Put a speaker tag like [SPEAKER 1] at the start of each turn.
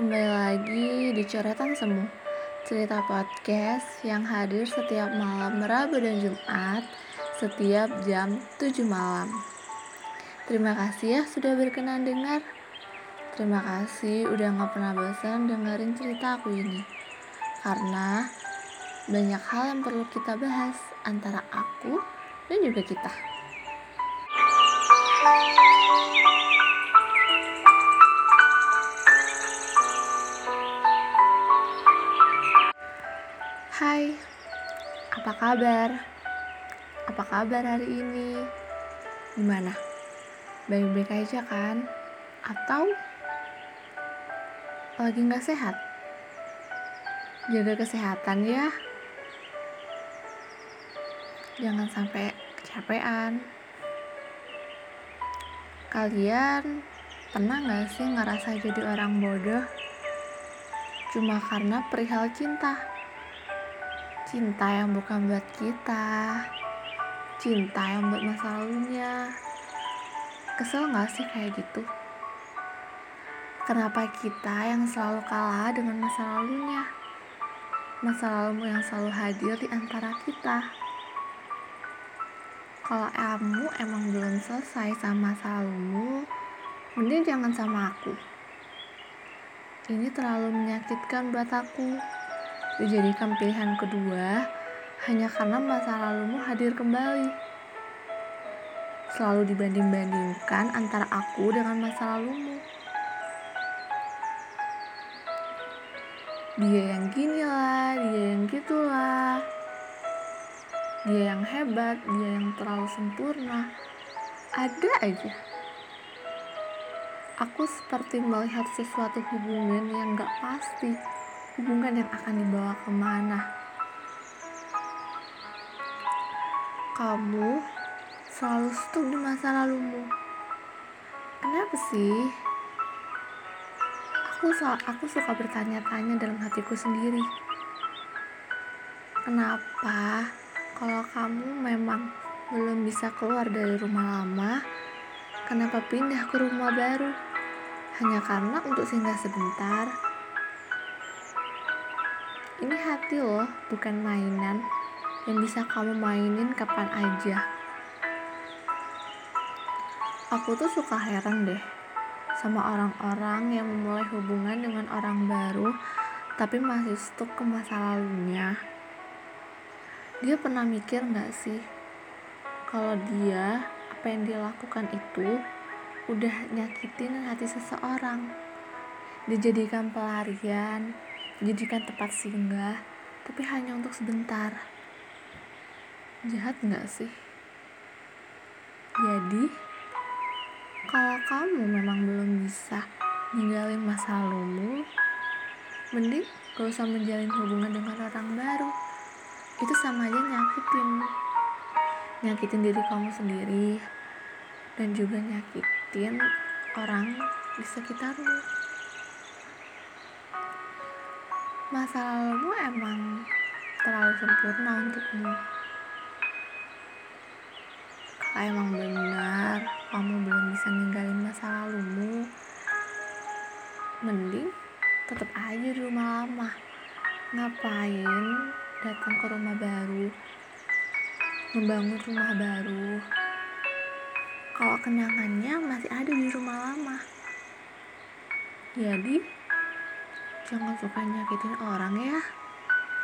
[SPEAKER 1] Kembali lagi di Coretan Semu. Cerita podcast yang hadir setiap malam Rabu dan Jumat Setiap jam 7 malam. Terima kasih ya sudah berkenan dengar. Terima kasih udah gak pernah bosan dengerin cerita aku ini. Karena banyak hal yang perlu kita bahas Antara aku dan juga kita Hai, apa kabar? Apa kabar hari ini? Gimana? Baik-baik aja kan? Atau lagi nggak sehat? Jaga kesehatan ya. Jangan sampai kecapean. Kalian pernah nggak sih ngerasa jadi orang bodoh? Cuma karena perihal cinta cinta yang bukan buat kita. Cinta yang buat masa lalunya. Kesel gak sih kayak gitu? Kenapa kita yang selalu kalah dengan masa lalunya? Masa lalumu yang selalu hadir di antara kita. Kalau kamu emang belum selesai sama masa lalumu mending jangan sama aku. Ini terlalu menyakitkan buat aku dijadikan pilihan kedua hanya karena masa lalumu hadir kembali. Selalu dibanding-bandingkan antara aku dengan masa lalumu. Dia yang gini lah, dia yang gitulah. Dia yang hebat, dia yang terlalu sempurna. Ada aja. Aku seperti melihat sesuatu hubungan yang gak pasti hubungan yang akan dibawa ke mana. Kamu selalu stuck di masa lalumu. Kenapa sih? Aku aku suka bertanya-tanya dalam hatiku sendiri. Kenapa kalau kamu memang belum bisa keluar dari rumah lama, kenapa pindah ke rumah baru? Hanya karena untuk singgah sebentar, ini hati loh, bukan mainan yang bisa kamu mainin kapan aja. Aku tuh suka heran deh sama orang-orang yang memulai hubungan dengan orang baru tapi masih stuck ke masa lalunya. Dia pernah mikir gak sih kalau dia apa yang dia lakukan itu udah nyakitin hati seseorang dijadikan pelarian jadikan tempat singgah tapi hanya untuk sebentar. Jahat nggak sih? Jadi kalau kamu memang belum bisa ninggalin masa lalumu mending gak usah menjalin hubungan dengan orang baru. Itu sama aja nyakitin nyakitin diri kamu sendiri dan juga nyakitin orang di sekitarmu masa lalumu emang terlalu sempurna untukmu. Kalau emang benar kamu belum bisa ninggalin masa lalumu. Mending tetap aja di rumah lama. Ngapain datang ke rumah baru? Membangun rumah baru? Kalau kenangannya masih ada di rumah lama. Jadi jangan suka nyakitin orang ya